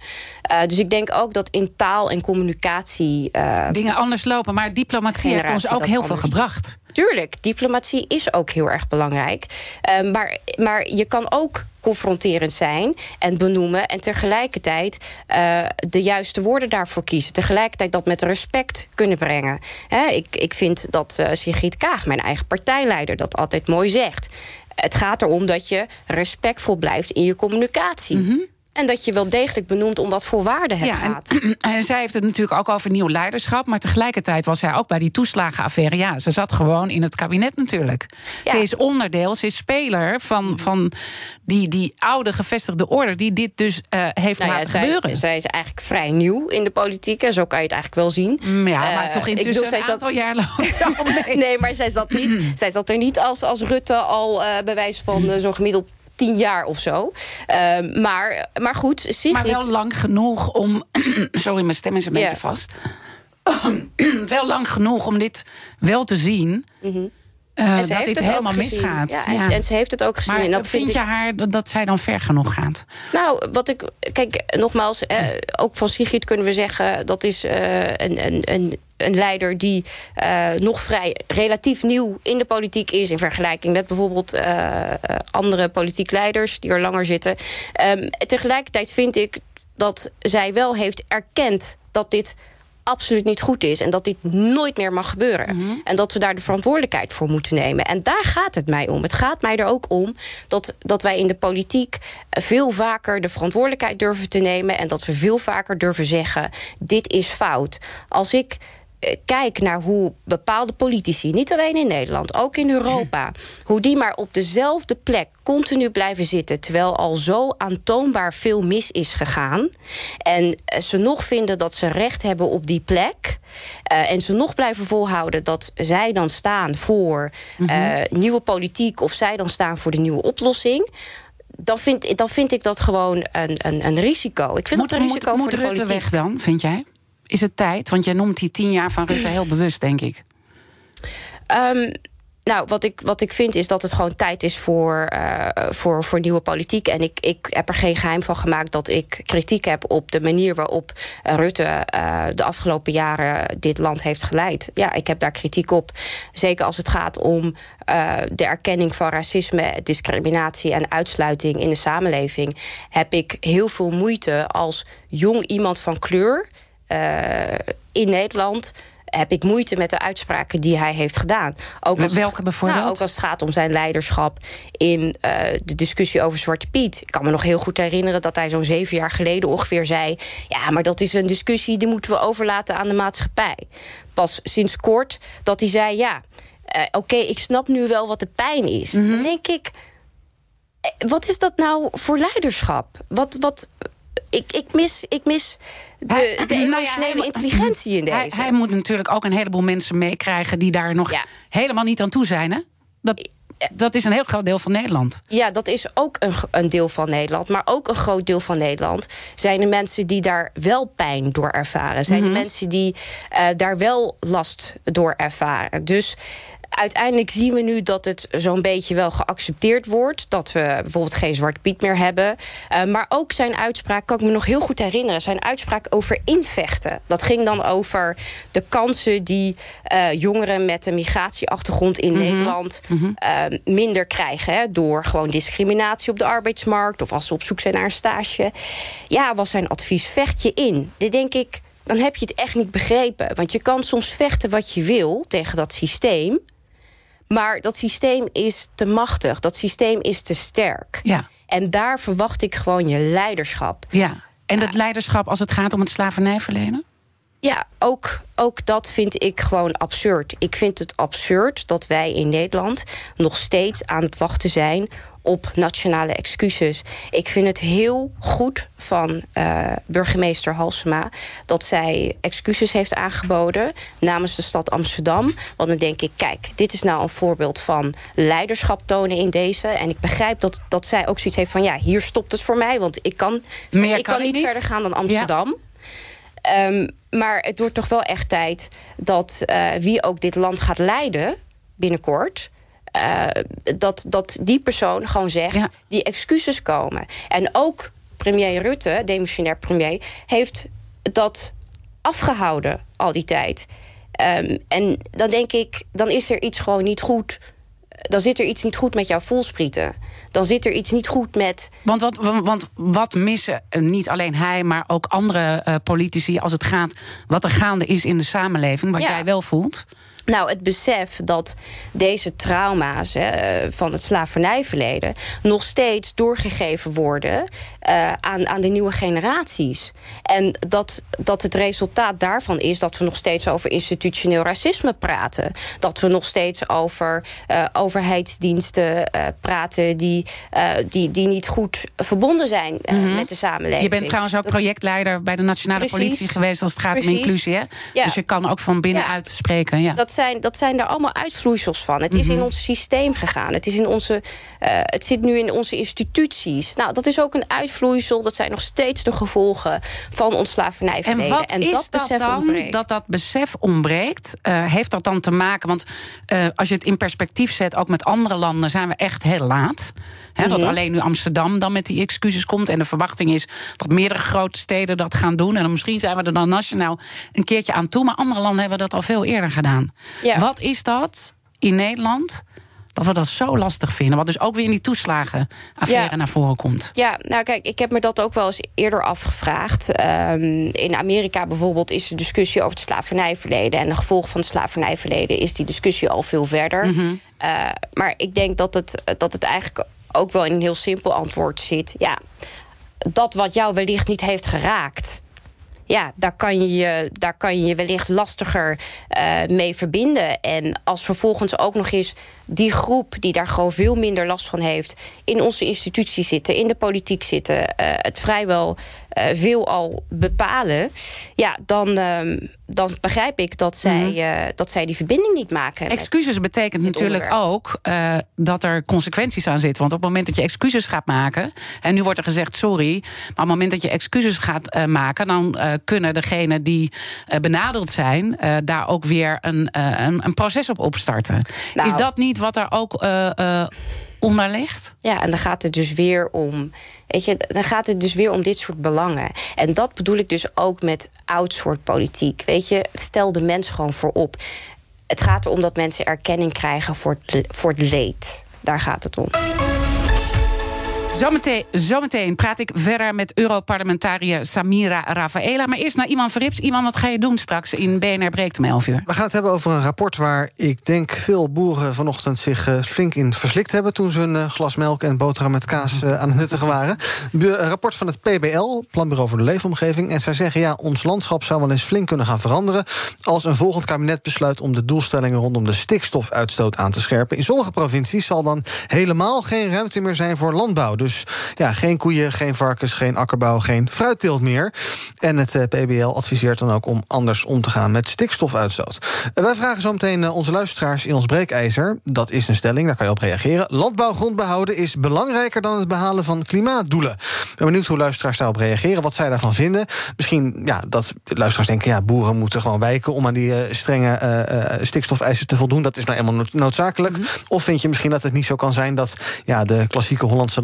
Uh, dus ik denk ook dat in taal en communicatie. Uh, Dingen anders lopen, maar diplomatie heeft ons ook heel veel gebracht. Tuurlijk, diplomatie is ook heel erg belangrijk. Uh, maar, maar je kan ook confronterend zijn en benoemen. En tegelijkertijd uh, de juiste woorden daarvoor kiezen. Tegelijkertijd dat met respect kunnen brengen. Ik, ik vind dat uh, Sigrid Kaag, mijn eigen partijleider, dat altijd mooi zegt. Het gaat erom dat je respectvol blijft in je communicatie. Mm. En dat je wel degelijk benoemt om wat voor waarde het ja, gaat. En, [CLEARS THROAT] en, zij heeft het natuurlijk ook over nieuw leiderschap. Maar tegelijkertijd was zij ook bij die toeslagenaffaire. Ja, ze zat gewoon in het kabinet natuurlijk. Ja. Ze is onderdeel, ze is speler van, van die, die oude gevestigde orde... die dit dus uh, heeft nou laten ja, gebeuren. Is, zij is eigenlijk vrij nieuw in de politiek. En zo kan je het eigenlijk wel zien. Ja, maar uh, toch intussen bedoel, een aantal jaar lang. [LAUGHS] nee, maar zij zat, niet, zij zat er niet als, als Rutte al uh, bewijs van uh, zo'n gemiddeld tien jaar of zo. Uh, maar, maar goed, Sigrid... Maar wel lang genoeg om... [CLEARS THROAT] Sorry, mijn stem is een yeah. beetje vast. [CLEARS THROAT] wel lang genoeg om dit wel te zien... Mm -hmm. Uh, dat dit helemaal misgaat. Ja, ja. En ze heeft het ook gezien. Maar en dat vind, vind je ik... haar dat, dat zij dan ver genoeg gaat? Nou, wat ik. Kijk, nogmaals, eh, ook van Sigrid kunnen we zeggen dat is uh, een, een, een een leider die uh, nog vrij relatief nieuw in de politiek is... in vergelijking met bijvoorbeeld uh, andere politiek leiders die er langer zitten. Um, tegelijkertijd vind ik dat zij wel heeft erkend dat dit absoluut niet goed is. En dat dit nooit meer mag gebeuren. Mm -hmm. En dat we daar de verantwoordelijkheid voor moeten nemen. En daar gaat het mij om. Het gaat mij er ook om dat, dat wij in de politiek veel vaker de verantwoordelijkheid durven te nemen. En dat we veel vaker durven zeggen: dit is fout. Als ik kijk naar hoe bepaalde politici, niet alleen in Nederland, ook in Europa, [LAUGHS] hoe die maar op dezelfde plek continu blijven zitten, terwijl al zo aantoonbaar veel mis is gegaan, en ze nog vinden dat ze recht hebben op die plek, uh, en ze nog blijven volhouden dat zij dan staan voor uh, mm -hmm. nieuwe politiek of zij dan staan voor de nieuwe oplossing dan vind, dan vind ik dat gewoon een, een, een risico. Ik vind moet, dat een risico moet, voor de Rutte politiek. weg dan, vind jij? Is het tijd? Want jij noemt die tien jaar van Rutte heel bewust, denk ik. Um, nou, wat ik, wat ik vind is dat het gewoon tijd is voor, uh, voor, voor nieuwe politiek. En ik, ik heb er geen geheim van gemaakt dat ik kritiek heb op de manier waarop Rutte uh, de afgelopen jaren dit land heeft geleid. Ja, ik heb daar kritiek op. Zeker als het gaat om de erkenning van racisme, discriminatie en uitsluiting in de samenleving. Heb ik heel veel moeite als jong iemand van kleur in Nederland heb ik moeite met de uitspraken die hij heeft gedaan. Ook als Welke bijvoorbeeld? Nou, ook als het gaat om zijn leiderschap in uh, de discussie over Zwarte Piet. Ik kan me nog heel goed herinneren dat hij zo'n zeven jaar geleden ongeveer zei... ja, maar dat is een discussie die moeten we overlaten aan de maatschappij. Pas sinds kort dat hij zei, ja, uh, oké, okay, ik snap nu wel wat de pijn is. Mm -hmm. Dan denk ik, wat is dat nou voor leiderschap? Wat... wat ik, ik, mis, ik mis de, de emotionele nou ja, intelligentie in deze. Hij, hij, moet natuurlijk ook een heleboel mensen meekrijgen... die daar nog ja. helemaal niet aan toe zijn, hè? Dat, dat is een heel groot deel van Nederland. Ja, dat is ook een, een, deel van Nederland. Maar ook een groot deel van Nederland zijn de mensen die daar wel pijn door ervaren. Zijn mm -hmm. de mensen die uh, daar wel last door ervaren. Dus uiteindelijk zien we nu dat het zo'n beetje wel geaccepteerd wordt. Dat we bijvoorbeeld geen Zwarte Piet meer hebben. Uh, maar ook zijn uitspraak, kan ik me nog heel goed herinneren... zijn uitspraak over invechten. Dat ging dan over de kansen die uh, jongeren met een migratieachtergrond in mm -hmm. Nederland... Mm -hmm. uh, minder krijgen hè, door gewoon discriminatie op de arbeidsmarkt... of als ze op zoek zijn naar een stage. Ja, was zijn advies, vecht je in. Dit denk ik, dan heb je het echt niet begrepen. Want je kan soms vechten wat je wil tegen dat systeem... Maar dat systeem is te machtig. Dat systeem is te sterk. Ja. En daar verwacht ik gewoon je leiderschap. Ja. En dat leiderschap als het gaat om het slavernijverlenen? Ja, ook, ook dat vind ik gewoon absurd. Ik vind het absurd dat wij in Nederland nog steeds aan het wachten zijn op nationale excuses. Ik vind het heel goed van uh, burgemeester Halsema dat zij excuses heeft aangeboden namens de stad Amsterdam. Want dan denk ik, kijk, dit is nou een voorbeeld van leiderschap tonen in deze. En ik begrijp dat, dat zij ook zoiets heeft van ja, hier stopt het voor mij, want ik kan, Meer ik kan, kan niet, niet verder gaan dan Amsterdam. Ja. Um, maar het wordt toch wel echt tijd dat uh, wie ook dit land gaat leiden binnenkort dat, dat die persoon gewoon zegt, die excuses komen. En ook premier Rutte, demissionair premier, heeft dat afgehouden al die tijd. Ehm, en dan denk ik, dan is er iets gewoon niet goed. Dan zit er iets niet goed met jouw voelsprieten. Dan zit er iets niet goed met. Want wat, want wat missen niet alleen hij, maar ook andere uh, politici als het gaat wat er gaande is in de samenleving, wat jij wel voelt? Nou, het besef dat deze trauma's hè, van het slavernijverleden nog steeds doorgegeven worden uh, aan, aan de nieuwe generaties. En dat, dat het resultaat daarvan is dat we nog steeds over institutioneel racisme praten. Dat we nog steeds over uh, overheidsdiensten uh, praten die, die, die niet goed verbonden zijn mm -hmm. met de samenleving. Je bent trouwens ook projectleider bij de Nationale Precies. Politie geweest als het gaat Precies. om inclusie. Hè? Ja. Dus je kan ook van binnenuit ja. spreken. Ja. Dat zijn, dat zijn er allemaal uitvloeisels van. Het is mm -hmm. in ons systeem gegaan. Het, is in onze, uh, het zit nu in onze instituties. Nou, dat is ook een uitvloeisel. Dat zijn nog steeds de gevolgen van ons slavernijverleden. En wat en is dat, dat dan, ontbreekt. dat dat besef ontbreekt? Uh, heeft dat dan te maken... want uh, als je het in perspectief zet, ook met andere landen... zijn we echt heel laat. He, mm -hmm. Dat alleen nu Amsterdam dan met die excuses komt. En de verwachting is dat meerdere grote steden dat gaan doen. En dan misschien zijn we er dan nationaal een keertje aan toe. Maar andere landen hebben dat al veel eerder gedaan. Ja. Wat is dat in Nederland? dat we dat zo lastig vinden. Wat dus ook weer in die toeslagenaffaire ja. naar voren komt. Ja, nou kijk, ik heb me dat ook wel eens eerder afgevraagd. Um, in Amerika bijvoorbeeld is de discussie over het slavernijverleden... en de gevolgen van het slavernijverleden is die discussie al veel verder. Mm -hmm. uh, maar ik denk dat het, dat het eigenlijk ook wel in een heel simpel antwoord zit. Ja, dat wat jou wellicht niet heeft geraakt ja, daar kan je daar kan je, je wellicht lastiger uh, mee verbinden. En als vervolgens ook nog eens die groep die daar gewoon veel minder last van heeft, in onze instituties zitten, in de politiek zitten, uh, het vrijwel uh, veel al bepalen, ja, dan, uh, dan begrijp ik dat zij, mm -hmm. dat zij die verbinding niet maken. Excuses betekent natuurlijk ook dat er consequenties aan zitten. Want op het moment dat je excuses gaat maken, en nu wordt er gezegd sorry, maar op het moment dat je excuses gaat maken, dan kunnen degenen die benadeeld zijn, daar ook weer een, een, een, proces op opstarten. Nou, Is dat niet wat er ook onder ligt? Ja, en dan gaat het dus weer om. Weet je, dan gaat het dus weer om dit soort belangen. En dat bedoel ik dus ook met oud soort politiek. Weet je, stel de mens gewoon voorop. Het gaat erom dat mensen erkenning krijgen voor voor het leed. Daar gaat het om. Zometeen, zometeen praat ik verder met Europarlementariër Samira Rafaela. Maar eerst naar Iman Verrips. Iman, wat ga je doen straks in BNR Breekt om 11 uur? We gaan het hebben over een rapport waar ik denk veel boeren vanochtend zich uh, flink in verslikt hebben. toen ze een uh, glas melk en boterham met kaas uh, aan het nuttigen waren. Een rapport van het PBL, Planbureau voor de Leefomgeving. En zij zeggen ja, ons landschap zou wel eens flink kunnen gaan veranderen. als een volgend kabinet besluit om de doelstellingen rondom de stikstofuitstoot aan te scherpen. In sommige provincies zal dan helemaal geen ruimte meer zijn voor landbouw. Dus ja, geen koeien, geen varkens, geen akkerbouw, geen fruitteelt meer. En het uh, eh, PBL adviseert dan ook om anders om te gaan met stikstofuitstoot. Uh, wij vragen zo meteen uh, onze luisteraars in ons breekijzer. Dat is een stelling, daar kan je op reageren. Landbouwgrond behouden is belangrijker dan het behalen van klimaatdoelen. Ik ben benieuwd hoe luisteraars daarop reageren, wat zij daarvan vinden. Misschien ja, dat luisteraars denken, ja, boeren moeten gewoon wijken om aan die strenge stikstofeisen te voldoen. Dat is nou eenmaal noodzakelijk. Mm -hmm. Of vind je misschien dat het niet zo kan zijn dat ja, de klassieke Hollandse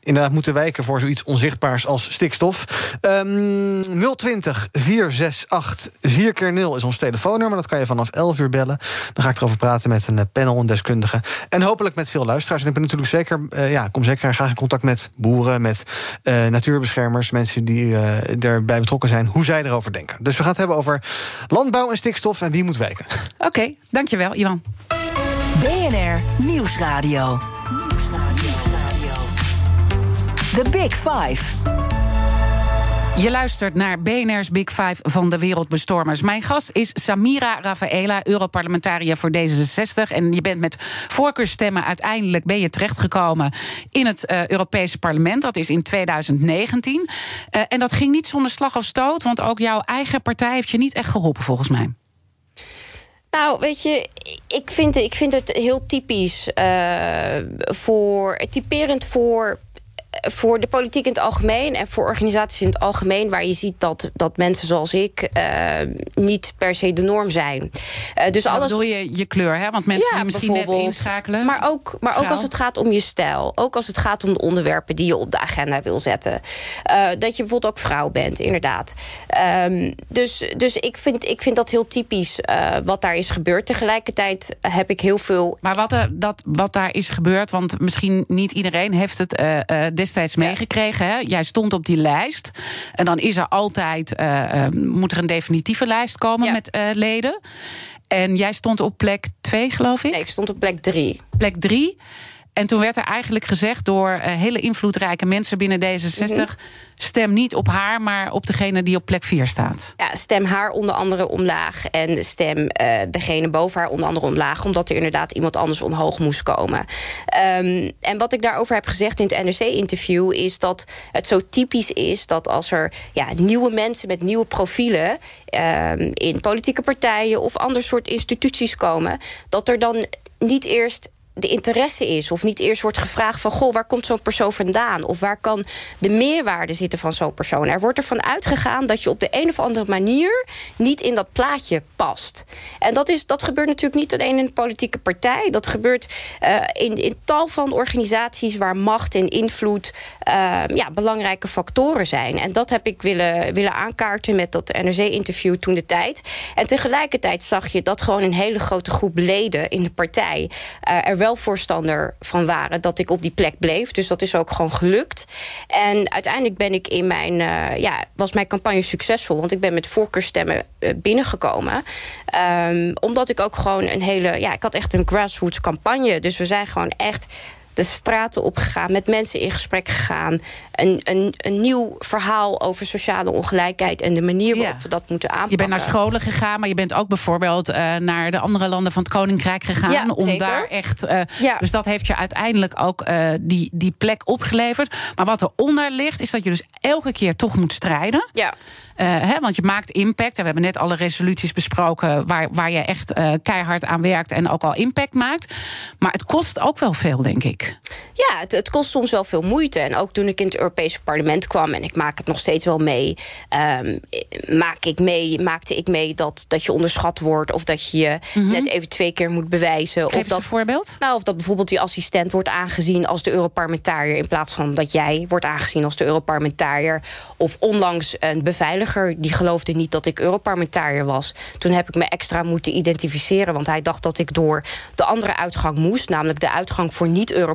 inderdaad moeten wijken voor zoiets onzichtbaars als stikstof. Um, 020 468 4 keer 0 is ons telefoonnummer. Dat kan je vanaf 11 uur bellen. Dan ga ik erover praten met een panel en deskundigen. En hopelijk met veel luisteraars. En ik ben natuurlijk zeker, uh, ja, kom zeker graag in contact met boeren, met uh, natuurbeschermers, mensen die uh, erbij betrokken zijn, hoe zij erover denken. Dus we gaan het hebben over landbouw en stikstof en wie moet wijken. Oké, okay, dankjewel, Ivan. BNR Nieuwsradio. The Big Five. Je luistert naar BNR's Big Five van de Wereldbestormers. Mijn gast is Samira Rafaela, Europarlementariër voor D66. En je bent met voorkeurstemmen uiteindelijk ben je terechtgekomen in het uh, Europese parlement. Dat is in 2019. Uh, en dat ging niet zonder slag of stoot, want ook jouw eigen partij heeft je niet echt geholpen, volgens mij. Nou, weet je, ik vind, ik vind het heel typisch uh, voor, typerend voor voor de politiek in het algemeen en voor organisaties in het algemeen, waar je ziet dat, dat mensen zoals ik niet per se de norm zijn. dus nou, alles. bedoel je je kleur, hè? Want mensen die misschien net inschakelen. Maar ook, maar ook als het gaat om je stijl. Ook als het gaat om de onderwerpen die je op de agenda wil zetten. dat je bijvoorbeeld ook vrouw bent, inderdaad. Um, dus dus ik, vind, ik vind dat heel typisch wat daar is gebeurd. Tegelijkertijd heb ik heel veel. Maar wat, dat, wat daar is gebeurd, want misschien niet iedereen heeft het uh, destijds meegekregen. Hè? Jij stond op die lijst. En dan is er altijd, uh, moet er een definitieve lijst komen met leden. En jij stond op plek 2, geloof ik? Nee, ik stond op plek 3. Plek 3. En toen werd er eigenlijk gezegd door uh, hele invloedrijke mensen binnen D66... Mhm. stem niet op haar, maar op degene die op plek 4 staat. Ja, stem haar onder andere omlaag. En stem uh, degene boven haar onder andere omlaag... omdat er inderdaad iemand anders omhoog moest komen. Um, en wat ik daarover heb gezegd in het NRC-interview... is dat het zo typisch is dat als er ja, nieuwe mensen met nieuwe profielen... Um, in politieke partijen of ander soort instituties komen... dat er dan niet eerst de interesse is. Of niet eerst wordt gevraagd van... goh, waar komt zo'n persoon vandaan? Of waar kan de meerwaarde zitten van zo'n persoon? Er wordt ervan uitgegaan dat je op de een of andere manier... niet in dat plaatje past. En dat, is, dat gebeurt natuurlijk niet alleen in een politieke partij. Dat gebeurt uh, in, in tal van organisaties... waar macht en invloed uh, ja, belangrijke factoren zijn. En dat heb ik willen, willen aankaarten met dat NRC-interview toen de tijd. En tegelijkertijd zag je dat gewoon een hele grote groep leden in de partij... Uh, er wel wel voorstander van waren dat ik op die plek bleef. Dus dat is ook gewoon gelukt. En uiteindelijk ben ik in mijn, uh, ja, was mijn campagne succesvol. Want ik ben met voorkeurstemmen uh, binnengekomen. Um, omdat ik ook gewoon een hele, ja, ik had echt een grassroots campagne. Dus we zijn gewoon echt de straten opgegaan, met mensen in gesprek gegaan. Een, een, een nieuw verhaal over sociale ongelijkheid en de manier waarop we dat moeten aanpakken. Je bent naar scholen gegaan, maar je bent ook bijvoorbeeld uh, naar de andere landen van het Koninkrijk gegaan. Ja, om zeker. daar echt. Uh, ja. Dus dat heeft je uiteindelijk ook uh, die, die plek opgeleverd. Maar wat eronder ligt, is dat je dus elke keer toch moet strijden. Ja. Uh, want je maakt impact. En we hebben net alle resoluties besproken waar, waar je echt uh, keihard aan werkt en ook al impact maakt. Maar het kost ook wel veel, denk ik. Ja, het, het kost soms wel veel moeite. En ook toen ik in het Europese parlement kwam, en ik maak het nog steeds wel mee, um, maak ik mee maakte ik mee dat, dat je onderschat wordt of dat je je mm -hmm. net even twee keer moet bewijzen. Geef of dat, een voorbeeld? Nou, of dat bijvoorbeeld die assistent wordt aangezien als de Europarlementariër in plaats van dat jij wordt aangezien als de Europarlementariër. Of onlangs een beveiliger die geloofde niet dat ik Europarlementariër was. Toen heb ik me extra moeten identificeren, want hij dacht dat ik door de andere uitgang moest, namelijk de uitgang voor niet-Europarlementariërs.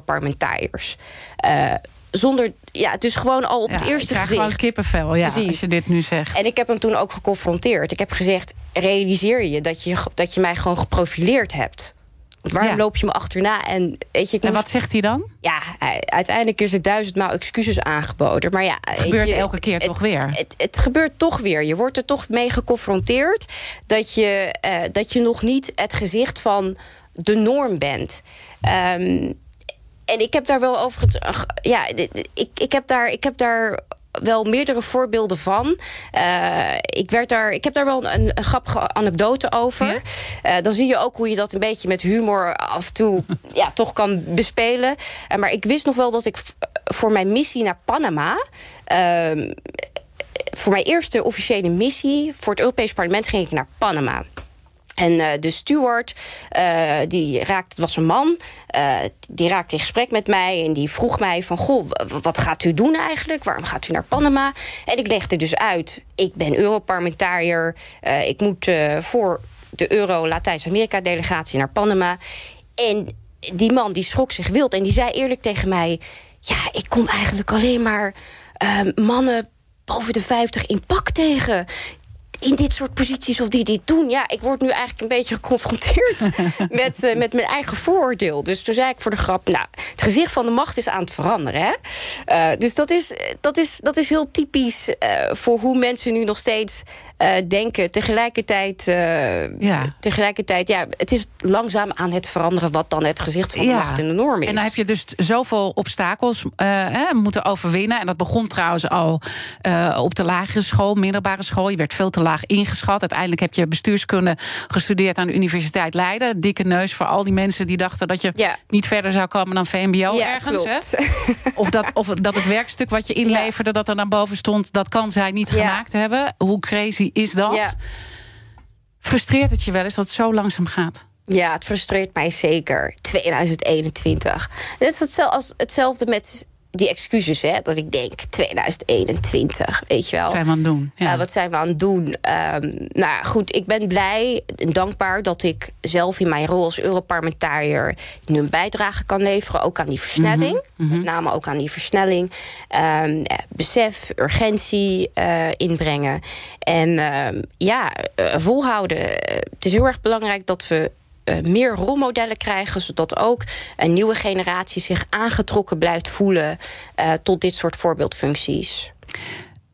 Uh, zonder, ja, dus gewoon al op ja, het eerste ik gezicht. gewoon kippenvel, ja, Precies. als je dit nu zegt. En ik heb hem toen ook geconfronteerd. Ik heb gezegd, realiseer je dat je, dat je mij gewoon geprofileerd hebt. Waarom ja. loop je me achterna? En, weet je, ik en wat zegt hij dan? Ja, uiteindelijk is er duizendmaal excuses aangeboden. Maar ja, het gebeurt je, elke keer het, toch weer. Het, het, gebeurt toch weer. Je wordt er toch mee geconfronteerd dat je, uh, dat je nog niet het gezicht van de norm bent. Um, en ik heb daar wel over het. Ja, ik, ik, heb daar, ik heb daar wel meerdere voorbeelden van. Uh, ik, werd daar, ik heb daar wel een, een grappige anekdote over. Ja? Uh, dan zie je ook hoe je dat een beetje met humor af en toe [LAUGHS] ja, toch kan bespelen. Uh, maar ik wist nog wel dat ik voor mijn missie naar Panama voor mijn eerste officiële missie voor het Europees Parlement ging ik naar Panama. En uh, de steward, uh, die raakte, het was een man, uh, die raakte in gesprek met mij en die vroeg mij van, goh, wat gaat u doen eigenlijk? Waarom gaat u naar Panama? En ik legde dus uit, ik ben Europarlementariër, ik moet voor de Euro-Latijns-Amerika-delegatie naar Panama. En die man die schrok zich wild en die zei eerlijk tegen mij, ja, ik kom eigenlijk alleen maar mannen boven de 50 in pak tegen in dit soort posities of die dit doen. Ja, ik word nu eigenlijk een beetje geconfronteerd [LAUGHS] met, uh, met mijn eigen vooroordeel. Dus toen zei ik voor de grap, nou, het gezicht van de macht is aan het veranderen. Hè? Uh, dus dat is, dat, is, dat is heel typisch uh, voor hoe mensen nu nog steeds denken. Tegelijkertijd, ja. tegelijkertijd, ja, het is langzaam aan het veranderen wat dan het gezicht van de macht en de norm is. En dan heb je dus zoveel obstakels hè, moeten overwinnen. En dat begon trouwens al op de lagere school, middelbare school. Je werd veel te laag ingeschat. Uiteindelijk heb je bestuurskunde gestudeerd aan de Universiteit Leiden. Dikke neus voor al die mensen die dachten dat je niet verder zou komen dan VMBO ergens. Hè? [LAUGHS] Of, dat, of dat het werkstuk wat je inleverde, dat er naar boven stond, dat kan zij niet gemaakt hebben. Hoe crazy is dat? Frustreert het je wel eens dat het zo langzaam gaat? Ja, het frustreert mij zeker. 2021. Het is hetzelfde met die excuses, hè, dat ik denk 2021, weet je wel. Wat zijn we aan het doen? Ja. wat zijn we aan het doen? Um, nou goed, ik ben blij en dankbaar dat ik zelf in mijn rol als Europarlementariër nu een bijdrage kan leveren, ook aan die versnelling. Mhm, mhm. Met name ook aan die versnelling. Um, besef, urgentie uh, inbrengen. En um, ja, volhouden. Het is heel erg belangrijk dat we meer rolmodellen krijgen, zodat ook een nieuwe generatie zich aangetrokken blijft voelen uh, tot dit soort voorbeeldfuncties.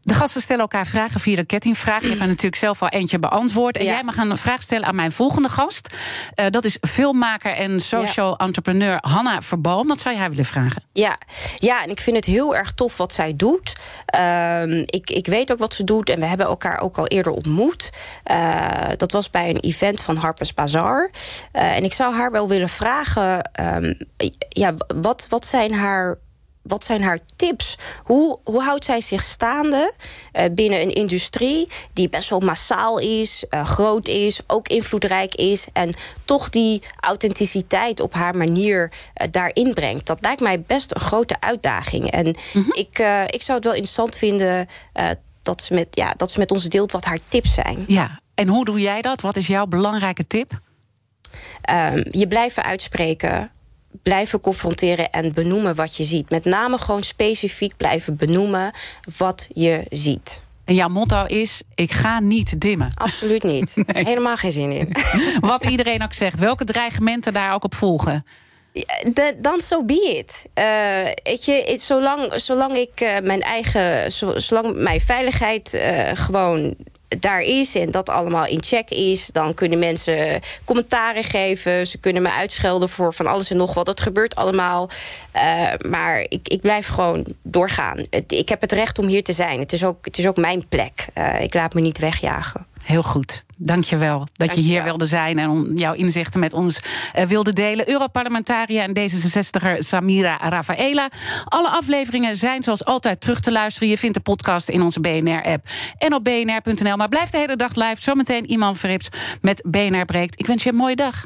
De gasten stellen elkaar vragen via de kettingvraag. Je hebt er natuurlijk zelf al eentje beantwoord. En jij mag een vraag stellen aan mijn volgende gast. Uh, dat is filmmaker en social entrepreneur Hanna Verboom. Wat zou jij willen vragen? Ja. ja, en ik vind het heel erg tof wat zij doet. Uh, ik, ik weet ook wat ze doet en we hebben elkaar ook al eerder ontmoet. Uh, dat was bij een event van Harper's Bazaar. Uh, en ik zou haar wel willen vragen... Um, ja, wat, wat zijn haar wat zijn haar tips? Hoe, hoe houdt zij zich staande uh, binnen een industrie die best wel massaal is, uh, groot is, ook invloedrijk is en toch die authenticiteit op haar manier uh, daarin brengt? Dat lijkt mij best een grote uitdaging. En mm -hmm. ik, ik zou het wel interessant vinden dat, ze met, ja, dat ze met ons deelt wat haar tips zijn. Ja, en hoe doe jij dat? Wat is jouw belangrijke tip? Um, je blijven uitspreken blijven confronteren en benoemen wat je ziet. Met name gewoon specifiek blijven benoemen wat je ziet. En jouw motto is: ik ga niet dimmen. Absoluut niet. [LAUGHS] Helemaal geen zin in. [LAUGHS] Wat iedereen ook zegt, welke dreigementen daar ook op volgen. Dan zo so be it. Uh, weet je, zolang, zolang ik uh, mijn eigen, zolang mijn veiligheid uh, gewoon daar is en dat allemaal in check is, dan kunnen mensen commentaren geven. Ze kunnen me uitschelden voor van alles en nog wat. Dat gebeurt allemaal. Uh, maar ik, ik blijf gewoon doorgaan. Ik heb het recht om hier te zijn. Het is ook, het is ook mijn plek. Uh, ik laat me niet wegjagen. Heel goed. Dank je wel dat je hier wilde zijn en jouw inzichten met ons uh, wilde delen. Europarlementariër en D66er Samira Rafaela. Alle afleveringen zijn zoals altijd terug te luisteren. Je vindt de podcast in onze BNR-app en op bnr.nl. Maar blijf de hele dag live. Zometeen Iman Verrips met BNR Breekt. Ik wens je een mooie dag.